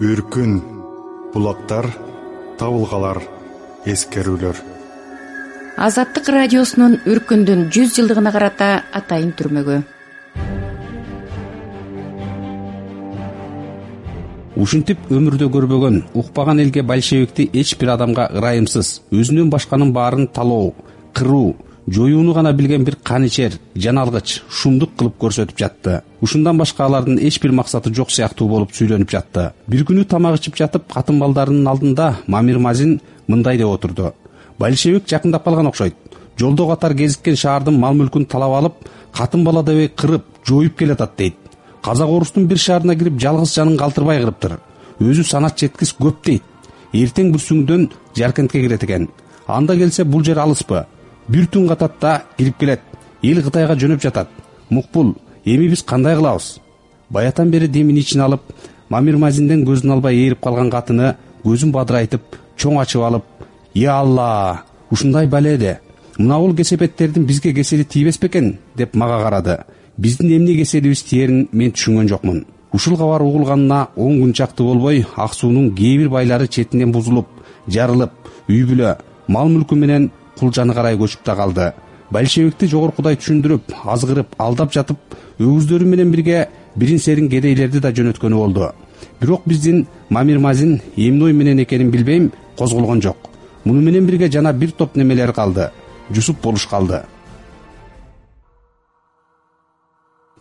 үркүн булактар табылгалар эскерүүлөр. Азаттык радиосунун үркүндүн жүз жылдыгына карата атайын түрмөгү. Ушинтип өмүрдө көрбөгөн укпаган элге большевикти эч бир адамга ырайымсыз өзүнөн башканын баарын талоо кыруу жоюуну гана билген бир каничер жаналгыч шумдук кылып көрсөтүп жатты. Ушундан башка алардын эч бир максаты жок сыяктуу болуп сүйлөнүп жатты. Бир күнү тамак ичип жатып катын балдарынын алдында мамир мазин мындай деп отурду. Большевик жакындап калган окшойт. Жолдо катар кезиккен шаардын мал мүлкүн талап алып катын бала дебей кырып жоюп келатат дейт. Казак орустун бир шаарына кирип жалгыз жанын калтырбай кырыптыр. Өзү санат жеткис көп дейт. Эртең бүрсүңүдөн жаркентке кирет экен анда келсе бул жер алыспы бир түн катат да кирип келет. Эл кытайга жөнөп жатат. Мукпул эми биз кандай кылабыз? Баятан бери демин ичине алып мамир мазинден көзүн албай ээрип калган катыны көзүн бадырайтып чоң ачып алып я алла ушундай баледе мына бул кесепеттердин бизге кесели тийбес бекен деп мага карады. Биздин эмне кеселибиз тиерин мен түшүнгөн жокмун. Ушул кабар угулганына он күн чакты болбой ак суунун кээ бир байлары четинен бузулуп жарылып үй бүлө мал мүлкү менен кулжаны карай көчүп да калды. Большевикти жогоркудай түшүндүрүп азгырып алдап жатып өгүздөрү менен бирге бирин серин кедейлерди да жөнөткөнү болду. Бирок биздин мамир мазин эмне ой менен экенин билбейм козголгон жок. Муну менен бирге жана бир топ немелер калды. Жусуп болуш калды.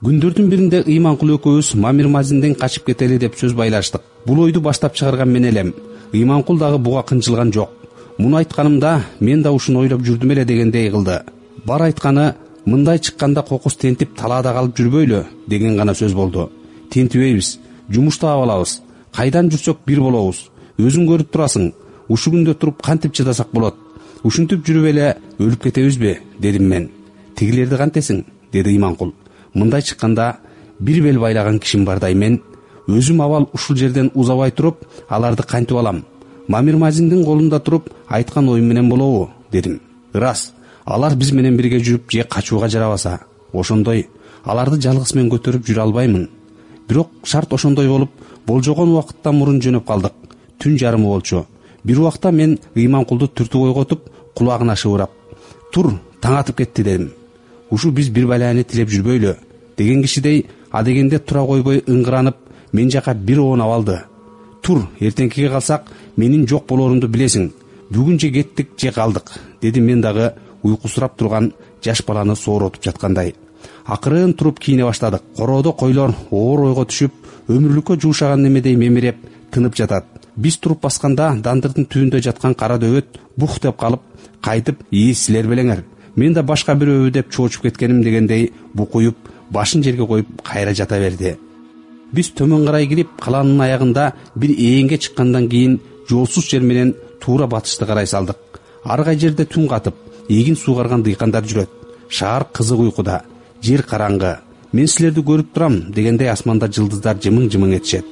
Күндөрдүн биринде ыйманкул экөөбүз мамир мазинден качып кетели деп сөз байлаштык. Бул ойду баштап чыгарган мен элем. Ыйманкул дагы буга кынчылган жок муну айтканымда мен да ушуну ойлоп жүрдүм эле дегендей кылды. Бар айтканы мындай чыкканда кокус тентип талаада калып жүрбөйлү деген гана сөз болду. Тентибейбиз жумуш таап алабыз кайдан жүрсөк бир болобуз өзүң көрүп турасың ушул күндө туруп кантип чыдасак болот ушинтип жүрүп эле өлүп кетебизби дедим мен. Тигилерди кантесиң деди ыйманкул мындай чыкканда бир бел байлаган кишим бардай мен өзүм абал ушул жерден узабай туруп аларды кантип алам мамир мазиндин колунда туруп айткан оюм менен болобу дедим. Ырас алар биз менен бирге жүрүп же качууга жарабаса ошондой. Аларды жалгыз мен көтөрүп жүрө албаймын. Бирок шарт ошондой болуп болжогон убакыттан мурун жөнөп калдык. Түн жарымы болчу. Бир убакта мен ыйманкулду түртүп ойготуп кулагына шыбырап тур таң атып кетти дедим. Ушу биз бир баляны тилеп жүрбөйлү деген кишидей адегенде тура койбой ыңгыранып мен жака бир оонап алды тур эртеңкиге калсак менин жок болорумду билесиң. Бүгүн же кеттик же калдык деди мен дагы уйкусурап турган жаш баланы сооротуп жаткандай. Акырын туруп кийине баштадык. Короодо койлор оор ойго түшүп өмүрлүккө жуушаган немедей мемиреп тынып жатат. Биз туруп басканда дандырдын түбүндө жаткан кара дөбөт бух деп калып кайтып ии силер белеңер. Мен да башка бирөөбү деп чоочуп кеткеним дегендей букуюп башын жерге коюп кайра жата берди биз төмөн карай кирип калаанын аягында бир ээңге чыккандан кийин жолсуз жер менен туура батышты карай салдык. Ар кай жерде түн катып эгин суугарган дыйкандар жүрөт. Шаар кызык уйкуда жер караңгы. Мен силерди көрүп турам дегендей асманда жылдыздар жымың жымың этишет.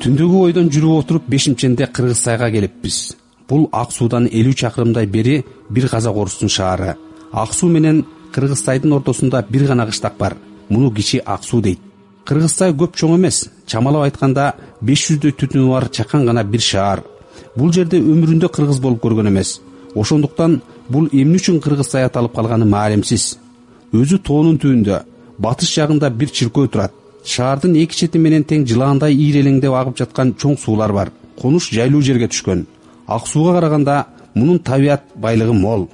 Түндөгү бойдон жүрүп отуруп бешимченде кыргыз сайга келиппиз бул ак суудан элүү чакырымдай бери бир казак орустун шаары. Ак суу менен кыргыз сайдын ортосунда бир гана кыштак бар муну кичи ак суу дейт. Кыргыз сай көп чоң эмес. Чамалап айтканда беш жүздөй түтүнү бар чакан гана бир шаар. Бул жерде өмүрүндө кыргыз болуп көргөн эмес. Ошондуктан бул эмне үчүн кыргыз сай аталып калганы маалимсиз? Өзү тоонун түбүндө батыш жагында бир чиркөө турат. Шаардын эки чети менен тең жылаандай ийрелеңдеп агып жаткан чоң суулар бар. Конуш жайлуу жерге түшкөн. Ак сууга караганда мунун табият байлыгы мол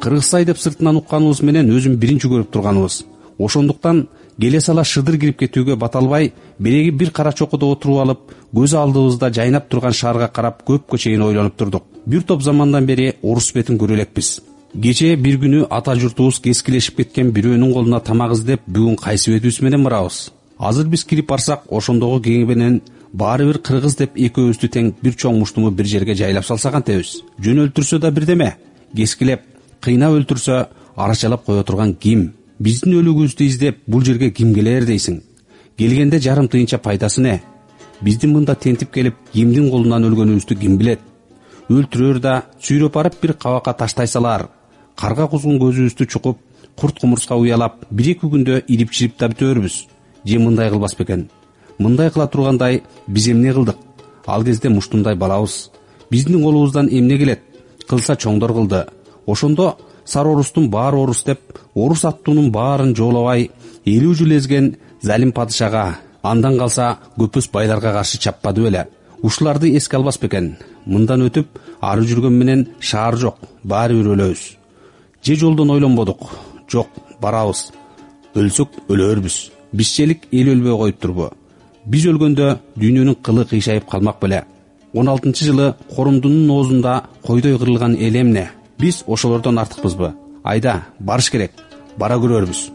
кыргыз сай деп сыртынан укканыбыз менен өзүм биринчи көрүп турганыбыз. Ошондуктан келе сала шыдыр кирип кетүүгө бата албай береги бир кара чокудо отуруп алып көз алдыбызда жайнап турган шаарга карап көпкө чейин ойлонуп турдук. Бир топ замандан бери орус бетин көрө элекпиз кечээ бир күнү ата журтубуз кескилешип кеткен бирөөнүн колуна тамак издеп бүгүн кайсы бетибиз менен барабыз. Азыр биз кирип барсак ошондогу кеңбенен баары бир кыргыз деп экөөбүздү тең бир чоң муштуму бир жерге жайлап салса кантебиз жөн өлтүрсө да бирдеме? Кескилеп кыйнап өлтүрсө арачалап кое турган ким? Биздин өлүгүбүздү издеп бул жерге ким келээр дейсиң? Келгенде жарым тыйынча пайдасы эмне биздин мында тентип келип кимдин колунан өлгөнүбүздү ким билет? Өлтүрөр да сүйрөп барып бир кабакка таштай салаар карга кузгун көзүбүздү чукуп курт кумурска уялап бир эки күндө ирип чирип да бүтөөрбүз. Же мындай кылбас бекен? Мындай кыла тургандай биз эмне кылдык? Ал кезде муштумдай балабыз. Биздин колубуздан эмне келет? Кылса чоңдор кылды ошондо сары орустун баары орус деп орус аттуунун баарын жоолобай элүү жыл эзген залим падышага андан калса көпөс байларга каршы чаппады беле. Ушуларды эске албас бекен мындан өтүп ары жүргөн менен шаар жок баары бир өлөбүз. Же жолдон ойлонбодук. Жок барабыз. Өлсөк өлөөрбүз бизчелик эл өлбөй коюптурбу биз өлгөндө дүйнөнүн кылы кыйшайып калмак беле. Он алтынчы жылы корумдунун оозунда койдой кырылган эл эмне биз ошолордон артыкпызбы? Айда барыш керек. Бара көрөрбүз.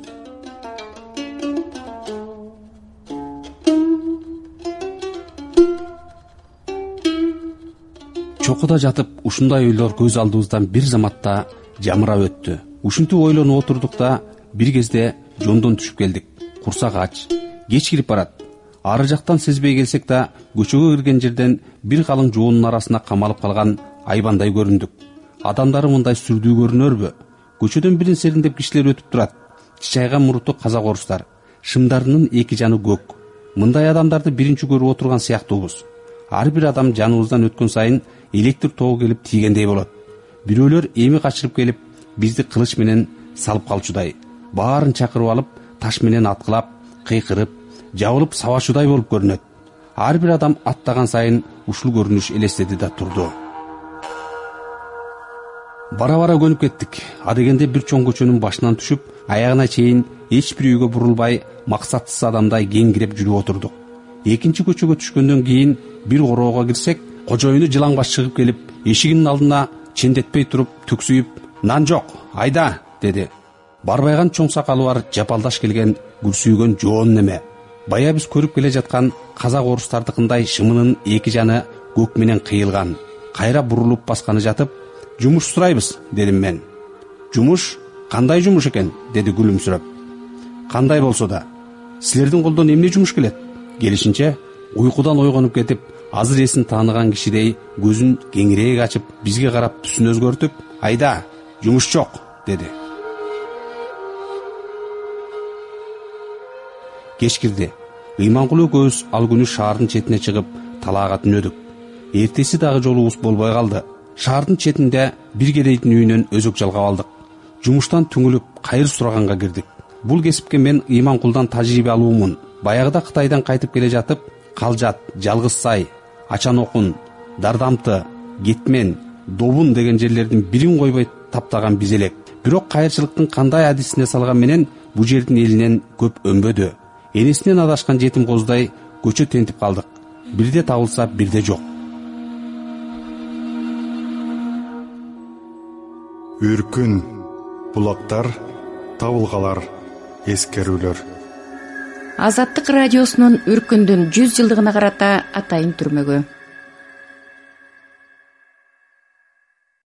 Чокуда жатып ушундай ойлор көз алдыбыздан бир заматта жамырап өттү. Ушинтип ойлонуп отурдук да бир кезде жондон түшүп келдик. Курсак ач. Кеч кирип барат. Ары жактан сезбей келсек да көчөгө кирген жерден бир калың жоонун арасына камалып калган айбандай көрүндүк адамдары мындай сүрдүү көрүнөрбү? Көчөдөн бирин сериндеп кишилер өтүп турат. Кичайган муруттуу казак орустар шымдарынын эки жаны көк. Мындай адамдарды биринчи көрүп отурган сыяктуубуз. Ар бир адам жаныбыздан өткөн сайын электр тогу келип тийгендей болот. Бирөөлөр эми качырып келип бизди кылыч менен салып калчудай баарын чакырып алып таш менен аткылап кыйкырып жабылып сабачудай болуп көрүнөт. Ар бир адам аттаган сайын ушул көрүнүш элестеди да турду бара бара көнүп кеттик. Адегенде бир чоң көчөнүн башынан түшүп аягына чейин эч бир үйгө бурулбай максатсыз адамдай кеңкиреп жүрүп отурдук. Экинчи көчөгө түшкөндөн кийин бир короого кирсек кожоюну жылаңбаш чыгып келип эшигинин алдына чендетпей туруп түксүйүп нан жок айда! деди. Барбайган чоң сакалы бар жапалдаш келген күрсүйгөн жоон неме? Бая биз көрүп келе жаткан казак орустардыкындай шымынын эки жаны көк менен кыйылган. Кайра бурулуп басканы жатып жумуш сурайбыз дедим мен. Жумуш кандай жумуш экен? деди күлүмсүрөп кандай болсо да силердин колдон эмне жумуш келет? Келишинче уйкудан ойгонуп кетип азыр эсин тааныган кишидей көзүн кеңирээк ачып бизге карап түсүн өзгөртүп айда жумуш жок деди. Кеч кирди. Ыйманкул экөөбүз ал күнү шаардын четине чыгып талаага түнөдүк. Эртеси дагы жолубуз болбой калды шаардын четинде бир кедейдин үйүнөн өзөк жалгап алдык. Жумуштан түңүлүп кайыр сураганга кирдик. Бул кесипке мен ыйманкулдан тажрыйбе алуумун. Баягыда кытайдан кайтып келе жатып калжат жалгыз сай ачан окун дардамты кетмен добун деген жерлердин бирин койбой таптаган биз элек. Бирок кайырчылыктын кандай адисине салган менен бул жердин элинен көп өнбөдү. Энесинен адашкан жетим козудай көчө тентип калдык. Бирде табылса бирде жок үркүн булактар табылгалар эскерүүлөр. Азаттык радиосунун үркүндүн жүз жылдыгына карата атайын түрмөгү